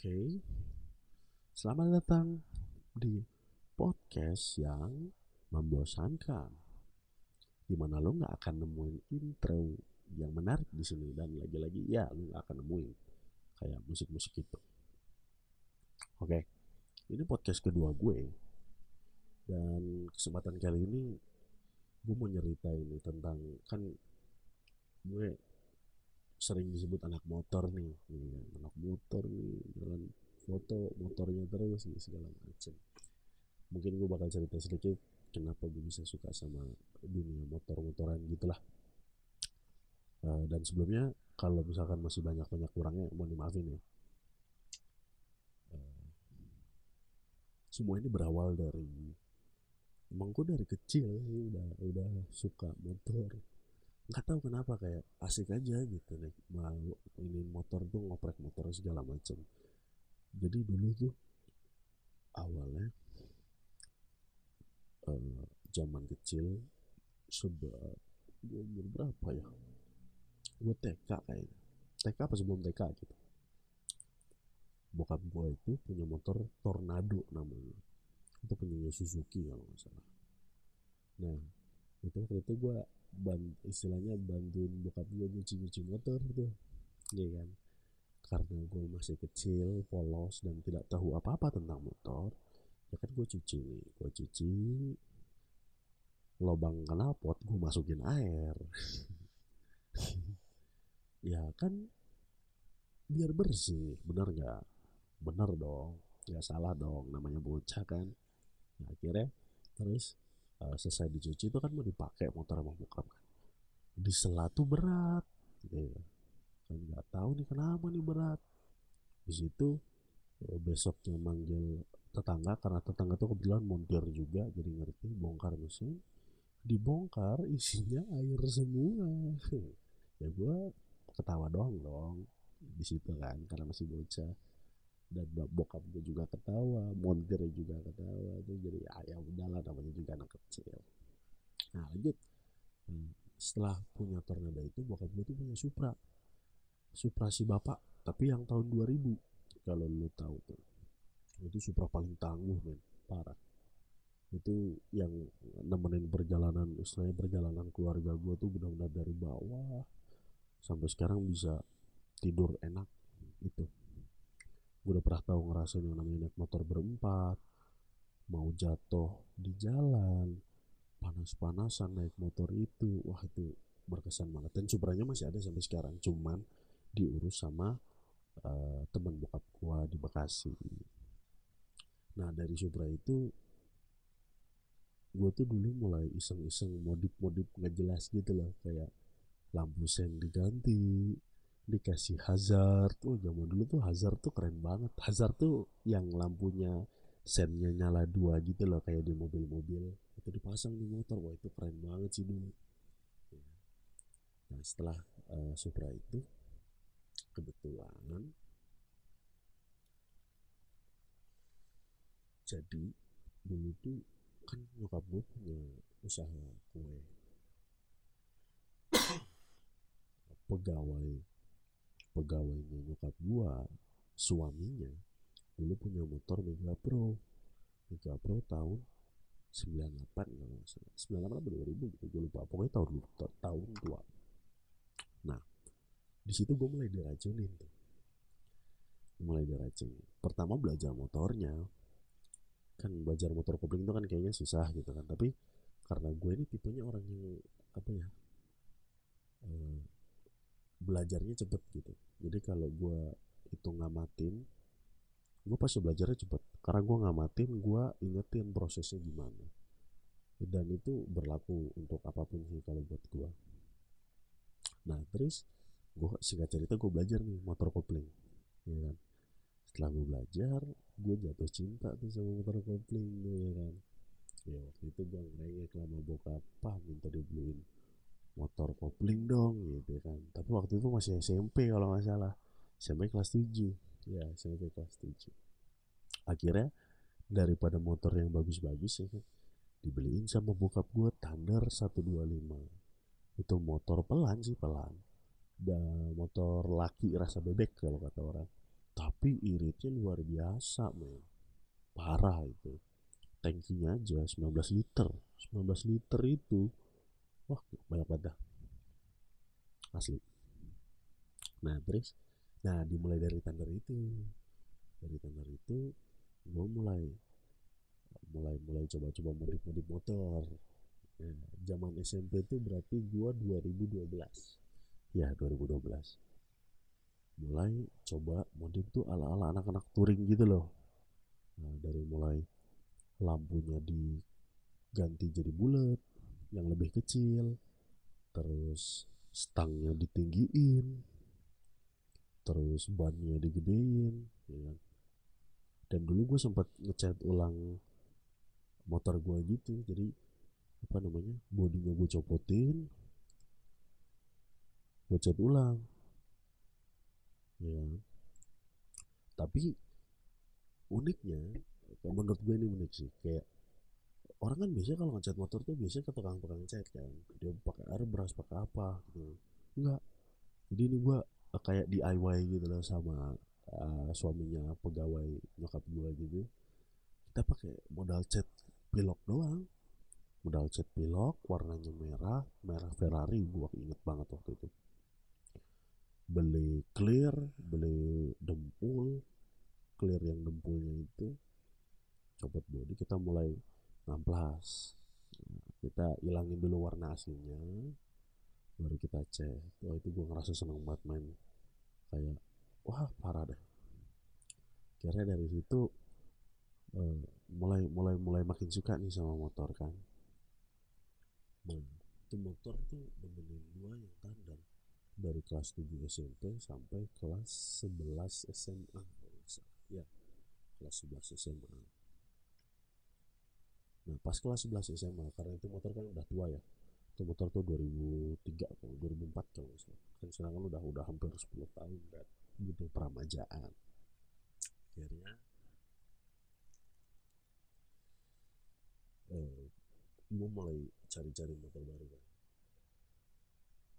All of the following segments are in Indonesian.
Oke, selamat datang di podcast yang membosankan. Di mana lo nggak akan nemuin intro yang menarik di sini dan lagi-lagi ya lo nggak akan nemuin kayak musik-musik itu. Oke, ini podcast kedua gue dan kesempatan kali ini gue mau nyeritain tentang kan gue sering disebut anak motor nih, nih anak motor nih jalan foto motornya terus nih segala macem. Mungkin gue bakal cerita sedikit kenapa gue bisa suka sama dunia motor-motoran gitulah. Uh, dan sebelumnya kalau misalkan masih banyak-banyak kurangnya mau dimaafin ya. Uh, semua ini berawal dari emang gue dari kecil udah udah suka motor nggak tahu kenapa kayak asik aja gitu nih mau ini motor tuh ngoprek motor segala macam jadi dulu tuh awalnya uh, zaman kecil sudah gue umur berapa ya? Gue TK kayaknya. TK apa sebelum TK gitu? Bokap gue itu punya motor Tornado namanya. Itu punya Suzuki kalau nggak salah. Nah itu waktu itu gue ban istilahnya bantuin bokap gue nyuci nyuci motor tuh. Ya kan? Karena gue masih kecil polos dan tidak tahu apa apa tentang motor ya kan gue cuci nih. Gue cuci lubang knalpot gue masukin air. Ya kan? Biar bersih bener nggak? Bener dong ya salah dong namanya bocah kan? Nah, akhirnya terus uh, selesai dicuci itu kan mau dipakai motor sama bokap kan. Di selatu berat. Gitu kan nggak tahu nih kenapa nih berat. Di situ uh, besoknya manggil tetangga karena tetangga tuh kebetulan montir juga jadi ngerti bongkar mesin. Dibongkar isinya air semua. Ya gue ketawa doang dong di situ kan karena masih bocah dan bokap gue juga ketawa montir juga ketawa itu jadi ya, ya udahlah namanya juga anak kecil. Nah lanjut. Hmm, setelah punya tornado itu bokap gue tuh punya Supra. Supra si bapak tapi yang tahun 2000 kalau lu tahu tuh. Itu Supra paling tangguh men. Parah. Itu yang nemenin perjalanan istilahnya perjalanan keluarga gue tuh benar-benar dari bawah sampai sekarang bisa tidur enak itu gue udah pernah tahu ngerasain yang namanya naik motor berempat mau jatuh di jalan panas-panasan naik motor itu. Wah itu berkesan banget. Dan Supranya masih ada sampai sekarang cuman diurus sama uh, teman bokap gua di Bekasi. Nah dari Supra itu gue tuh dulu mulai iseng-iseng modif-modif nggak jelas gitu loh. Kayak lampu sen diganti dikasih hazard. Tuh zaman dulu tuh hazard tuh keren banget. Hazard tuh yang lampunya sennya nyala dua gitu loh kayak di mobil-mobil. Itu dipasang di motor. Wah itu keren banget sih dulu. Nah setelah uh, Supra itu kebetulan jadi dulu tuh kan nyokap gue punya usaha kue. Pegawai pegawainya nyokap gua suaminya dulu punya motor Mega Pro. Mega Pro tahun 98 kalau nggak salah. 98 atau 2000 gitu gue lupa. Pokoknya tahun tahun tua. Nah di situ gue mulai diracunin tuh. Mulai diracunin. Pertama belajar motornya. Kan belajar motor kopling itu kan kayaknya susah gitu kan. Tapi karena gue ini tipenya orang yang apa ya eh, belajarnya cepet gitu. Jadi kalau gue itu ngamatin gue pasti belajarnya cepet. Karena gue ngamatin gue ingetin prosesnya gimana. Dan itu berlaku untuk apa pun sih kalau buat gue nah terus gue singkat cerita gue belajar nih motor kopling ya kan? Setelah gue belajar gue jatuh cinta tuh sama motor kopling ya kan? Ya waktu itu gue ngerengek lama bokap pah minta dibeliin motor kopling dong gitu kan. Tapi waktu itu masih SMP kalau nggak salah. SMP kelas 7 ya SMP kelas 7 akhirnya daripada motor yang bagus-bagus ya kan dibeliin sama bokap gue Thunder 125 itu motor pelan sih pelan. Dan motor laki rasa bebek kalau kata orang. Tapi iritnya luar biasa men. Parah itu. Tankinya aja 19 liter. 19 liter itu wah banyak banget dah. Asli. Nah terus? Nah dimulai dari tender itu. Dari tender itu gue mulai mulai mulai coba-coba modif-modif motor. Nah, zaman SMP itu berarti gue 2012 ya 2012 mulai coba modif tuh ala-ala anak-anak touring gitu loh. Nah, dari mulai lampunya diganti jadi bulat yang lebih kecil terus stangnya ditinggiin terus bannya digedein ya kan? Dan dulu gue sempat ngecat ulang motor gue gitu jadi apa namanya bodinya gue copotin gue cat ulang ya tapi uniknya menurut gue ini unik sih kayak orang kan biasanya kalau ngecat motor tuh biasanya ke tukang-tukang cat kan. Dia pakai air beras pakai apa gitu. Enggak. Jadi ini gue kayak DIY gitu loh sama uh, suaminya pegawai nyokap gue gitu. Kita pakai modal cat pilok doang. Modal cat pilok warnanya merah merah Ferrari gue inget banget waktu itu. Beli clear beli dempul clear yang dempulnya itu copot body kita mulai ngamplas kita hilangin dulu warna aslinya baru kita cek. Wah itu gue ngerasa seneng banget main kayak wah parah deh. Kira dari situ uh, mulai mulai mulai makin suka nih sama motor kan. Nah itu motor tuh nemenin gue yang tandang dari kelas 7 SMP sampai kelas 11 SMA ya kelas 11 SMA nah pas kelas 11 SMA karena itu motor kan udah tua ya. Itu motor tuh 2003 atau 2004 kalau misalnya kan sedangkan udah udah hampir 10 tahun kan gitu peramajaan akhirnya eh, gue mulai cari-cari motor baru kan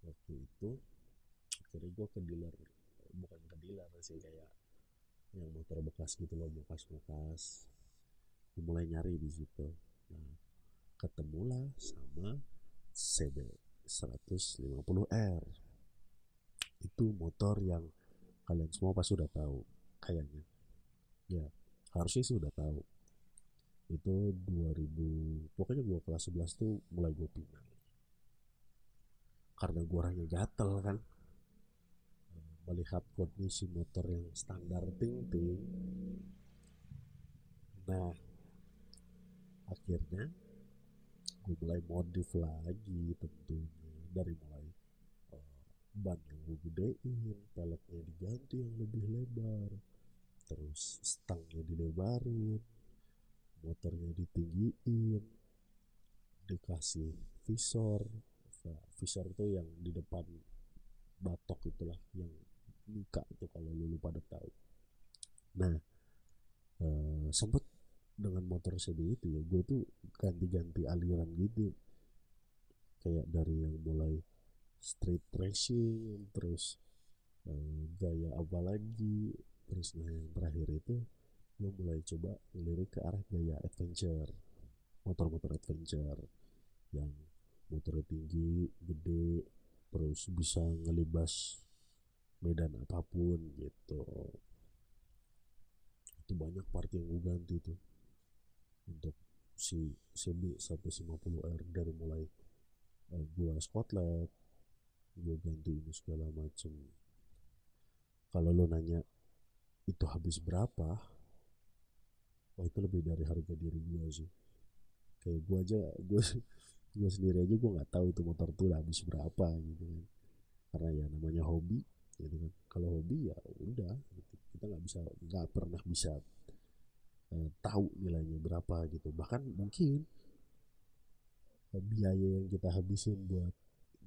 waktu itu akhirnya gue ke dealer bukan ke dealer sih kayak yang motor bekas gitu loh bekas-bekas. Mulai nyari di situ nah ketemulah sama CB 150R itu motor yang kalian semua pasti sudah tahu kayaknya. Ya harusnya sih udah tahu. Itu 2000 pokoknya gue kelas 11 tuh mulai gue pindah. Karena gue orangnya gatel kan. Melihat kondisi motor yang standar ting-ting. Nah akhirnya gue mulai modif lagi tentunya. Dari mulai uh, ban yang gue gedein peleknya diganti yang lebih lebar terus stangnya dilebarin motornya ditinggiin dikasih visor. Visor itu yang di depan batok itulah yang Mika itu kalau lu pada tahu nah uh, sempet dengan motor CB itu ya gue tuh ganti-ganti aliran gitu. Kayak dari yang mulai street racing terus uh, gaya apa lagi terus nah yang terakhir itu gue mulai coba ngelirik ke arah gaya adventure motor-motor adventure yang motornya tinggi gede terus bisa ngelibas medan apa pun gitu. Itu banyak part yang gue ganti tuh untuk si CB 150R dari mulai eh, gue skotlet gue ganti ini segala macem. Kalau lo nanya itu habis berapa? Oh itu lebih dari harga diri gue sih. Kayak gue aja gue gue sendiri aja gue nggak tahu itu motor tuh habis berapa gitu kan. Karena ya namanya hobi gitu kan. Kalau hobi ya udah gitu. kita nggak bisa nggak pernah bisa eh, tahu nilainya berapa gitu. Bahkan mungkin eh, biaya yang kita habisin buat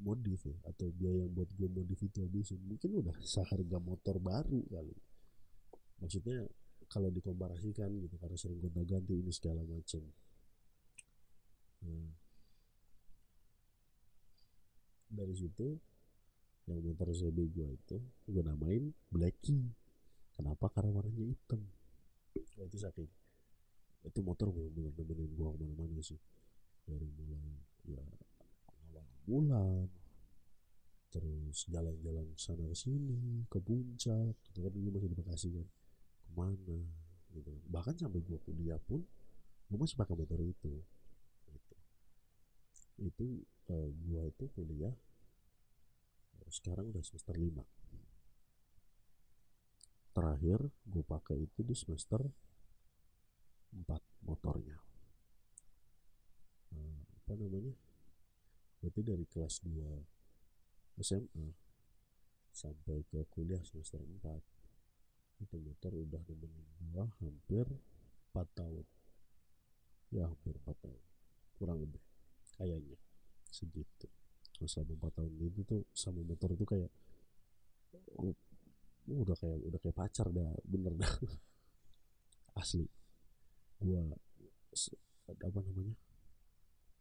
modif ya atau biaya yang buat gue modif itu habisin mungkin udah seharga motor baru kali. Maksudnya kalau dikomparasikan gitu karena sering gonta ganti ini segala macam nah, dari situ yang motor CB gue itu gue namain Blacky kenapa? Karena warnanya hitam oh, itu saking itu motor bener-bener nemenin gua ke mana-mana sih. Dari mulai ya awal bulan terus jalan-jalan sana ke sini ke puncak gitu kan dulu masih di Bekasi kan ke mana gitu. Bahkan sampai gua kuliah pun gua masih pakai motor itu gitu. itu uh, gua itu kuliah sekarang udah semester 5 terakhir gue pakai itu di semester 4 motornya. Nah, apa namanya? Berarti dari kelas 2 SMA sampai ke kuliah semester 4 itu motor udah nemenin gue hampir 4 tahun. Ya hampir 4 tahun kurang lebih kayaknya segitu. Selama 4 tahun itu tuh sama motor itu kayak uh, udah kayak udah kayak pacar dah bener dah. Asli. Gua apa namanya?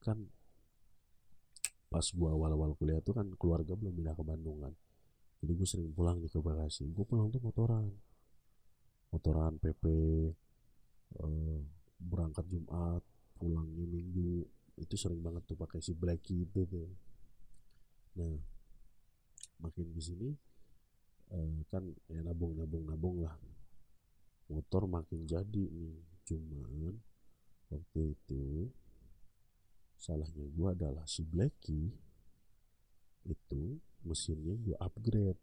Kan pas gua awal-awal kuliah tuh kan keluarga belum pindah ke Bandung kan. Jadi gue sering pulang nih ke Bekasi. Gue pulang tuh motoran. Motoran PP eh, berangkat Jumat pulangnya Minggu. Itu sering banget tuh pakai si Blacky itu tuh. Nah makin di sini uh, kan ya nabung nabung nabung lah. Motor makin jadi nih. Cuman waktu itu salahnya gue adalah si Blacky itu mesinnya gue upgrade.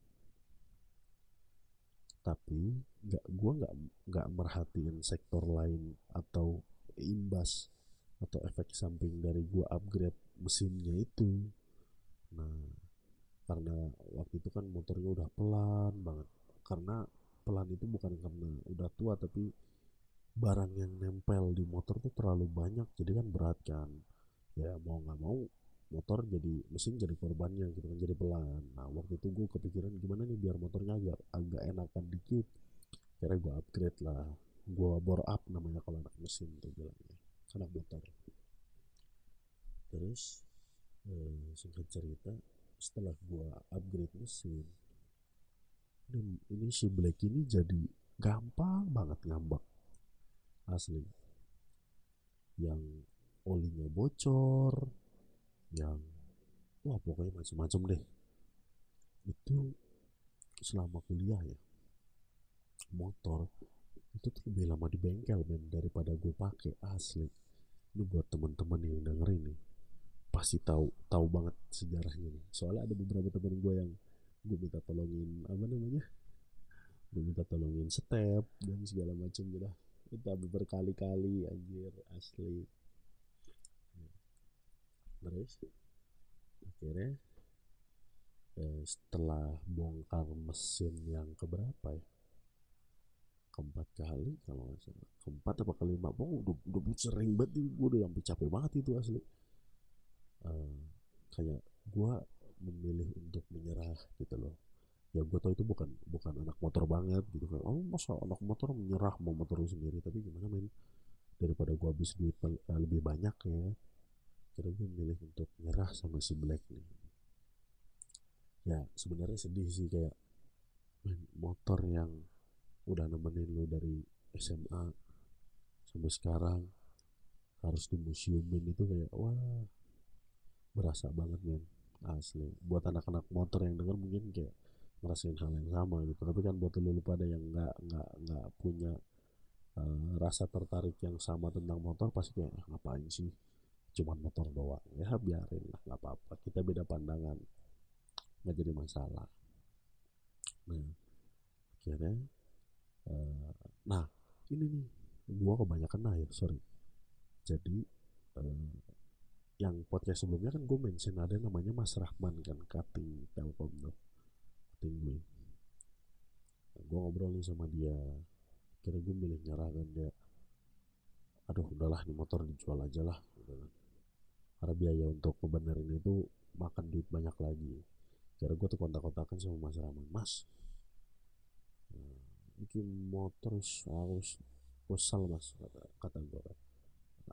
Tapi nggak gue nggak nggak merhatiin sektor lain atau imbas atau efek samping dari gue upgrade mesinnya itu. Nah karena waktu itu kan motornya udah pelan banget. Karena pelan itu bukan karena udah tua tapi barang yang nempel di motor tuh terlalu banyak. Jadi kan berat kan. Ya mau nggak mau motor jadi mesin jadi korbannya gitu kan jadi pelan. Nah waktu itu gue kepikiran gimana nih biar motornya agak agak enakan dikit. Kira gue upgrade lah. Gue bore up namanya kalau anak mesin tuh bilangnya. Anak motor. Terus eh, singkat cerita setelah gua upgrade mesin ini, ini si Black ini jadi gampang banget ngambek. Asli. Yang olinya bocor yang wah pokoknya macam-macam deh. Itu selama kuliah ya motor itu tuh lebih lama di bengkel men daripada gue pakai asli. Ini buat teman-teman yang dengerin nih pasti tahu tahu banget sejarahnya nih. Soalnya ada beberapa teman gue yang gue minta tolongin apa namanya? Gue minta tolongin step dan segala macam gitu itu berkali-kali anjir asli. Terus akhirnya eh, setelah bongkar mesin yang keberapa ya? Keempat kali kalau nggak salah. Keempat apa kelima? Pokoknya udah, udah sering banget gue udah sampai capek banget itu asli kayak gue memilih untuk menyerah gitu loh. Ya gue tau itu bukan bukan anak motor banget gitu kan. Oh masa anak motor menyerah mau motor sendiri? Tapi gimana men? Daripada gue habis duit uh, lebih banyak ya kira gue memilih untuk menyerah sama si Black nih. Ya sebenarnya sedih sih kayak men, motor yang udah nemenin lo dari SMA sampai sekarang harus di museumin itu kayak wah berasa banget men. Asli. Buat anak-anak motor yang denger mungkin kayak ngerasain hal yang sama gitu. Tapi kan buat lu pada yang nggak nggak nggak punya uh, rasa tertarik yang sama tentang motor pasti kayak ah, ngapain sih? Cuman motor doang. Ya biarin lah nggak apa-apa. Kita beda pandangan. Nggak jadi masalah. Nah akhirnya uh, nah ini nih. Gua kebanyakan nah ya sorry. Jadi uh, yang podcast sebelumnya kan gue mention ada namanya Mas Rahman kan cutting Telkom tuh. Cutting gue nah, gue ngobrol nih sama dia. Kira gue milih nyerah kan dia. Aduh udahlah ini motor dijual aja lah gitu kan. Karena biaya untuk ngebenerin itu makan duit banyak lagi. Kira gue tuh kontak-kontakan sama Mas Rahman. Mas bikin motor harus usal mas kata, kata gue kan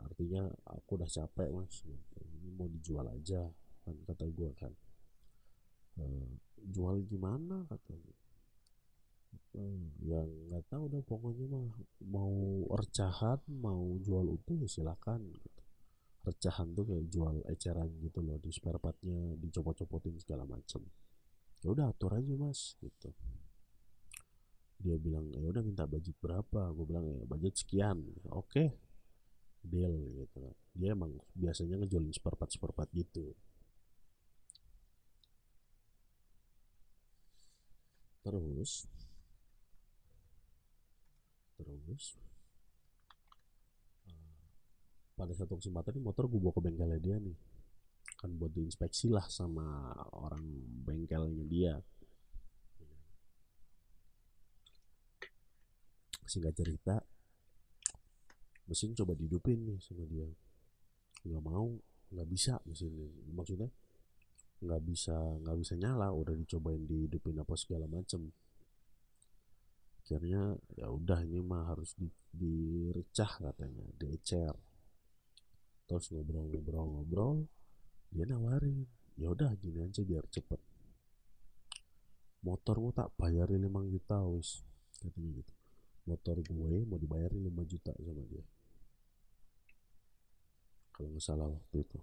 artinya aku udah capek mas. Ini mau dijual aja kan kata gue kan. E, jual gimana katanya hmm, yang nggak tahu deh pokoknya mah mau recahan mau jual utuh ya silakan gitu. recahan tuh kayak jual eceran gitu loh di spare partnya dicopot-copotin segala macem. Ya udah atur aja mas gitu. Dia bilang ya udah minta budget berapa? Gue bilang ya budget sekian. Oke. okay. Deal gitu. Dia emang biasanya ngejualin spare part spare part gitu. Terus terus uh, pada satu kesempatan ini motor gue bawa ke bengkelnya dia nih. Kan buat diinspeksi lah sama orang bengkelnya dia. Singkat cerita mesin coba dihidupin nih sama dia. Nggak mau nggak bisa mesin maksudnya nggak bisa nggak bisa nyala udah dicobain dihidupin apa segala macem. Akhirnya ya udah ini mah harus di, direcah katanya diecer terus ngobrol-ngobrol-ngobrol dia nawarin ya udah gini aja biar cepet. Motormu tak bayarin 5 juta wis katanya gitu. Motor gue mau dibayarin 5 juta sama dia kalau nggak salah waktu itu.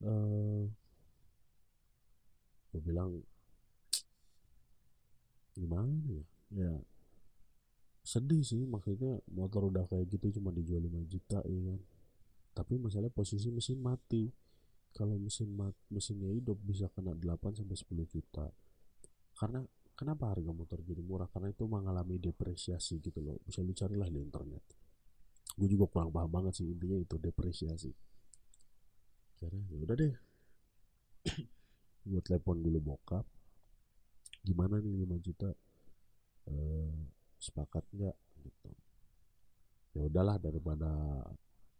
Uh, gue bilang gimana ya? Ya sedih sih maksudnya motor udah kayak gitu cuma dijual 5 juta ya kan? Tapi masalah posisi mesin mati. Kalau mesin mat mesinnya hidup bisa kena 8 sampai 10 juta. Karena kenapa harga motor jadi murah? Karena itu mengalami depresiasi gitu loh. Bisa lu carilah di internet gue juga kurang paham banget sih intinya itu depresiasi. Karena ya udah deh. Gue telepon dulu bokap. Gimana nih 5 juta? Eh, sepakat nggak? Gitu. Ya udahlah daripada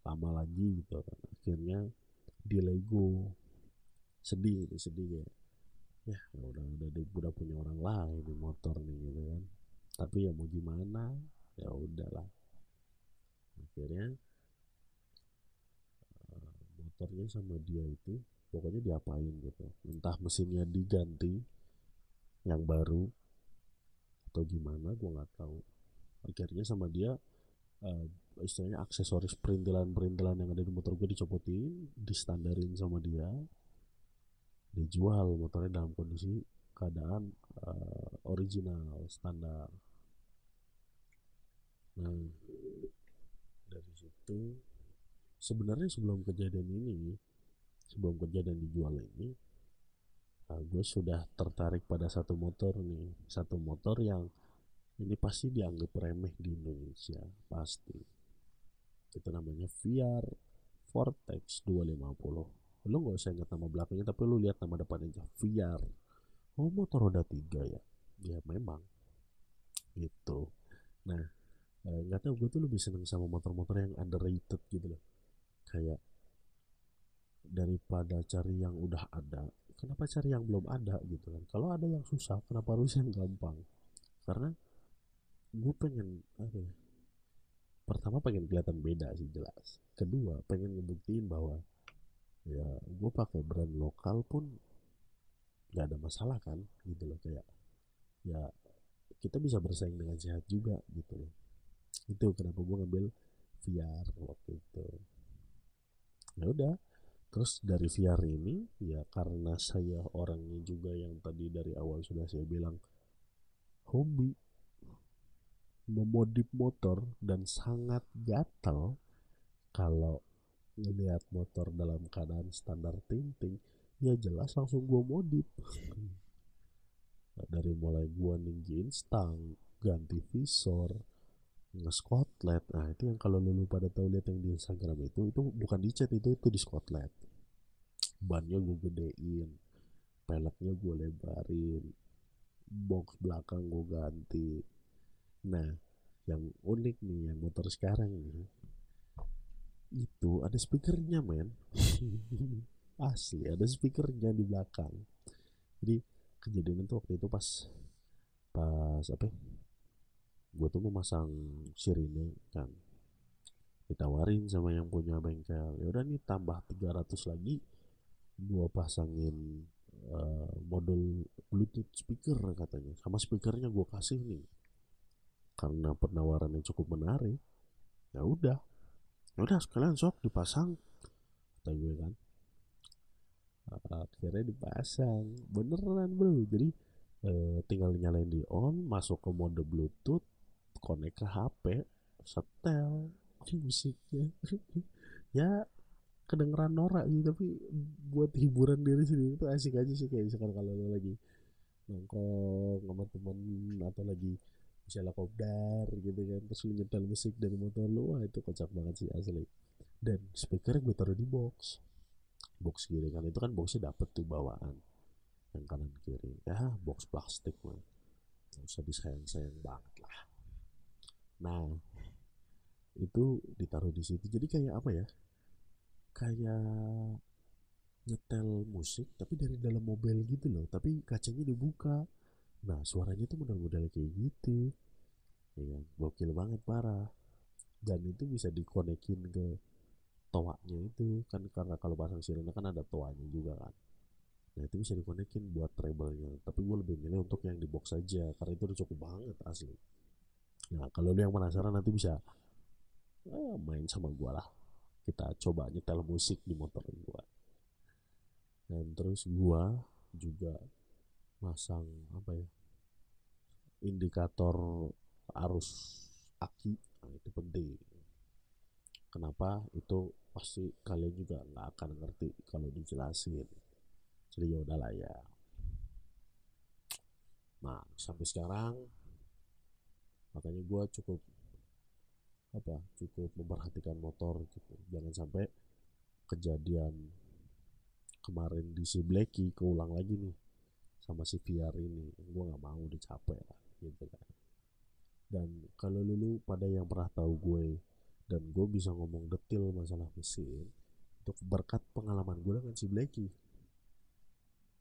lama lagi gitu. Kan akhirnya di Lego sedih itu sedih ya. Ya udah udah udah punya orang lain di motor nih gitu kan. Tapi ya mau gimana? Ya udahlah akhirnya uh, motornya sama dia itu pokoknya diapain gitu. Entah mesinnya diganti yang baru atau gimana gue nggak tahu. Akhirnya sama dia uh, istilahnya aksesoris perintilan-perintilan yang ada di motor gue dicopotin distandarin sama dia. Dijual motornya dalam kondisi keadaan uh, original standar. Nah situ sebenarnya sebelum kejadian ini sebelum kejadian dijual ini uh, gue sudah tertarik pada satu motor nih. Satu motor yang ini pasti dianggap remeh di Indonesia pasti. Itu namanya VR Vortex 250 lu nggak usah ingat nama belakangnya tapi lu lihat nama depannya aja VR oh motor roda tiga ya? Ya memang. Itu nah nggak eh, tahu gue tuh lebih seneng sama motor-motor yang underrated gitu loh. Kayak daripada cari yang udah ada kenapa cari yang belum ada gitu kan? Kalau ada yang susah kenapa harus yang gampang? Karena gue pengen apa ya pertama pengen kelihatan beda sih jelas. Kedua pengen ngebuktiin bahwa ya gue pakai brand lokal pun gak ada masalah kan gitu loh. Kayak ya kita bisa bersaing dengan sehat juga gitu loh itu kenapa gue ngambil VR waktu itu. Ya udah Terus dari VR ini ya karena saya orangnya juga yang tadi dari awal sudah saya bilang hobi memodif motor dan sangat gatel kalau ngelihat motor dalam keadaan standar tinting ya jelas langsung gua modif. Dari mulai gua ninjain stang ganti visor nge-scotlet nah itu yang kalau lu pada tahu lihat yang di Instagram itu itu bukan dicat itu itu di scotlet bannya gue gedein peleknya gue lebarin box belakang gue ganti. Nah yang unik nih yang motor sekarang nih itu ada speakernya men. Asli ada speakernya di belakang. Jadi kejadian itu waktu itu pas pas apa ya, gue tuh mau masang sirine kan. Ditawarin sama yang punya bengkel. Ya udah nih tambah 300 lagi. Gua pasangin uh, modul bluetooth speaker katanya. Sama speakernya gua kasih nih. Karena penawaran yang cukup menarik ya udah. Ya udah sekalian sok dipasang kata gue kan. Akhirnya dipasang. Beneran bro. Jadi eh, tinggal nyalain di on masuk ke mode bluetooth connect ke HP setel musiknya. Ya kedengeran norak sih tapi buat hiburan diri sendiri itu asik aja sih kayak misalkan kalau lo lagi nongkrong sama temen atau lagi misalnya kopdar gitu kan terus lu nyetel musik dari motor lu wah itu kocak banget sih asli. Dan speakernya gue taruh di box. Box gini kan itu kan boxnya dapet tuh bawaan yang kanan kiri. Ya box plastik mah nggak usah disayang-sayang banget nah itu ditaruh di situ. Jadi kayak apa ya? Kayak nyetel musik tapi dari dalam mobil gitu loh. Tapi kacanya dibuka. Nah suaranya tuh model-model kayak gitu. Ya gokil banget parah. Dan itu bisa dikonekin ke toanya itu. Kan karena kalau pasang sirene kan ada toanya juga kan. Nah itu bisa dikonekin buat treble-nya. Tapi gue lebih milih untuk yang di box saja karena itu udah cukup banget asli nah kalau lu yang penasaran nanti bisa eh, main sama gue lah. Kita coba nyetel musik di motor gue dan terus gue juga masang apa ya indikator arus aki. Nah, itu penting. Kenapa? Itu pasti kalian juga nggak akan ngerti kalau dijelasin. Jadi ya udahlah ya. Nah sampai sekarang makanya gue cukup apa cukup memperhatikan motor gitu. Jangan sampai kejadian kemarin di si Blacky keulang lagi nih sama si VR ini. Gue nggak mau dicapek lah gitu kan. Dan kalau lulu pada yang pernah tahu gue dan gue bisa ngomong detail masalah mesin untuk berkat pengalaman gue dengan si Blacky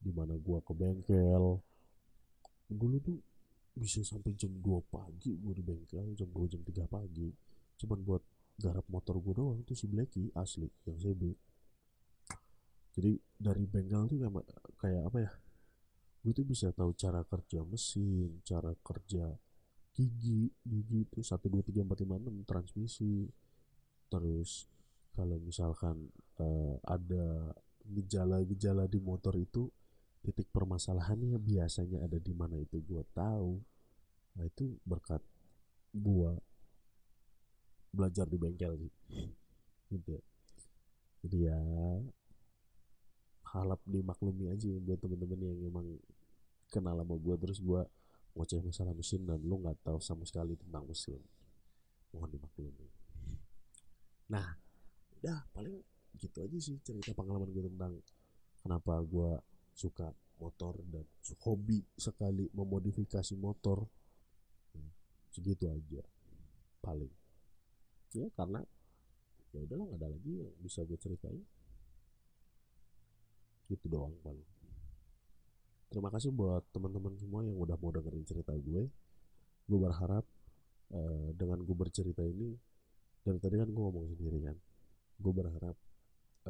di mana gue ke bengkel dulu tuh bisa sampai jam 2 pagi gue di bengkel jam 2 jam 3 pagi. Cuman buat garap motor gue doang itu si Blacky asli yang saya beli. Jadi dari bengkel tuh kayak, kayak apa ya? Gue tuh bisa tahu cara kerja mesin cara kerja gigi gigi itu satu dua tiga empat lima enam transmisi. Terus kalau misalkan uh, ada gejala-gejala di motor itu titik permasalahannya biasanya ada di mana itu gue tahu nah itu berkat gue belajar di bengkel sih. Gitu jadi ya halap dimaklumi aja buat temen-temen yang emang kenal sama gue terus gue ngoceh masalah mesin dan lu nggak tahu sama sekali tentang mesin. Mohon dimaklumi. Nah udah paling gitu aja sih cerita pengalaman gue tentang kenapa gue suka motor dan hobi sekali memodifikasi motor hmm, segitu aja paling. Ya karena ya udahlah nggak ada lagi yang bisa gue ceritain. Gitu doang paling terima kasih buat teman-teman semua yang udah mau dengerin cerita gue. Gue berharap uh, dengan gue bercerita ini dari tadi kan gue ngomong sendiri kan gue berharap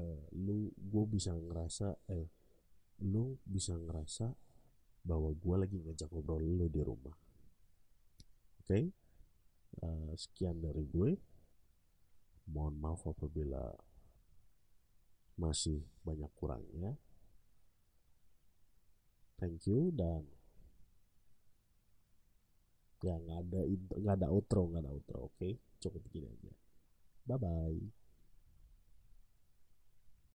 uh, lu gue bisa ngerasa eh lu bisa ngerasa bahwa gue lagi ngajak ngobrol lu di rumah. Oke? Okay? uh, sekian dari gue. Mohon maaf apabila masih banyak kurangnya. Thank you dan ya nggak ada nggak ada outro nggak ada outro oke? Okay? cukup begini aja. Bye bye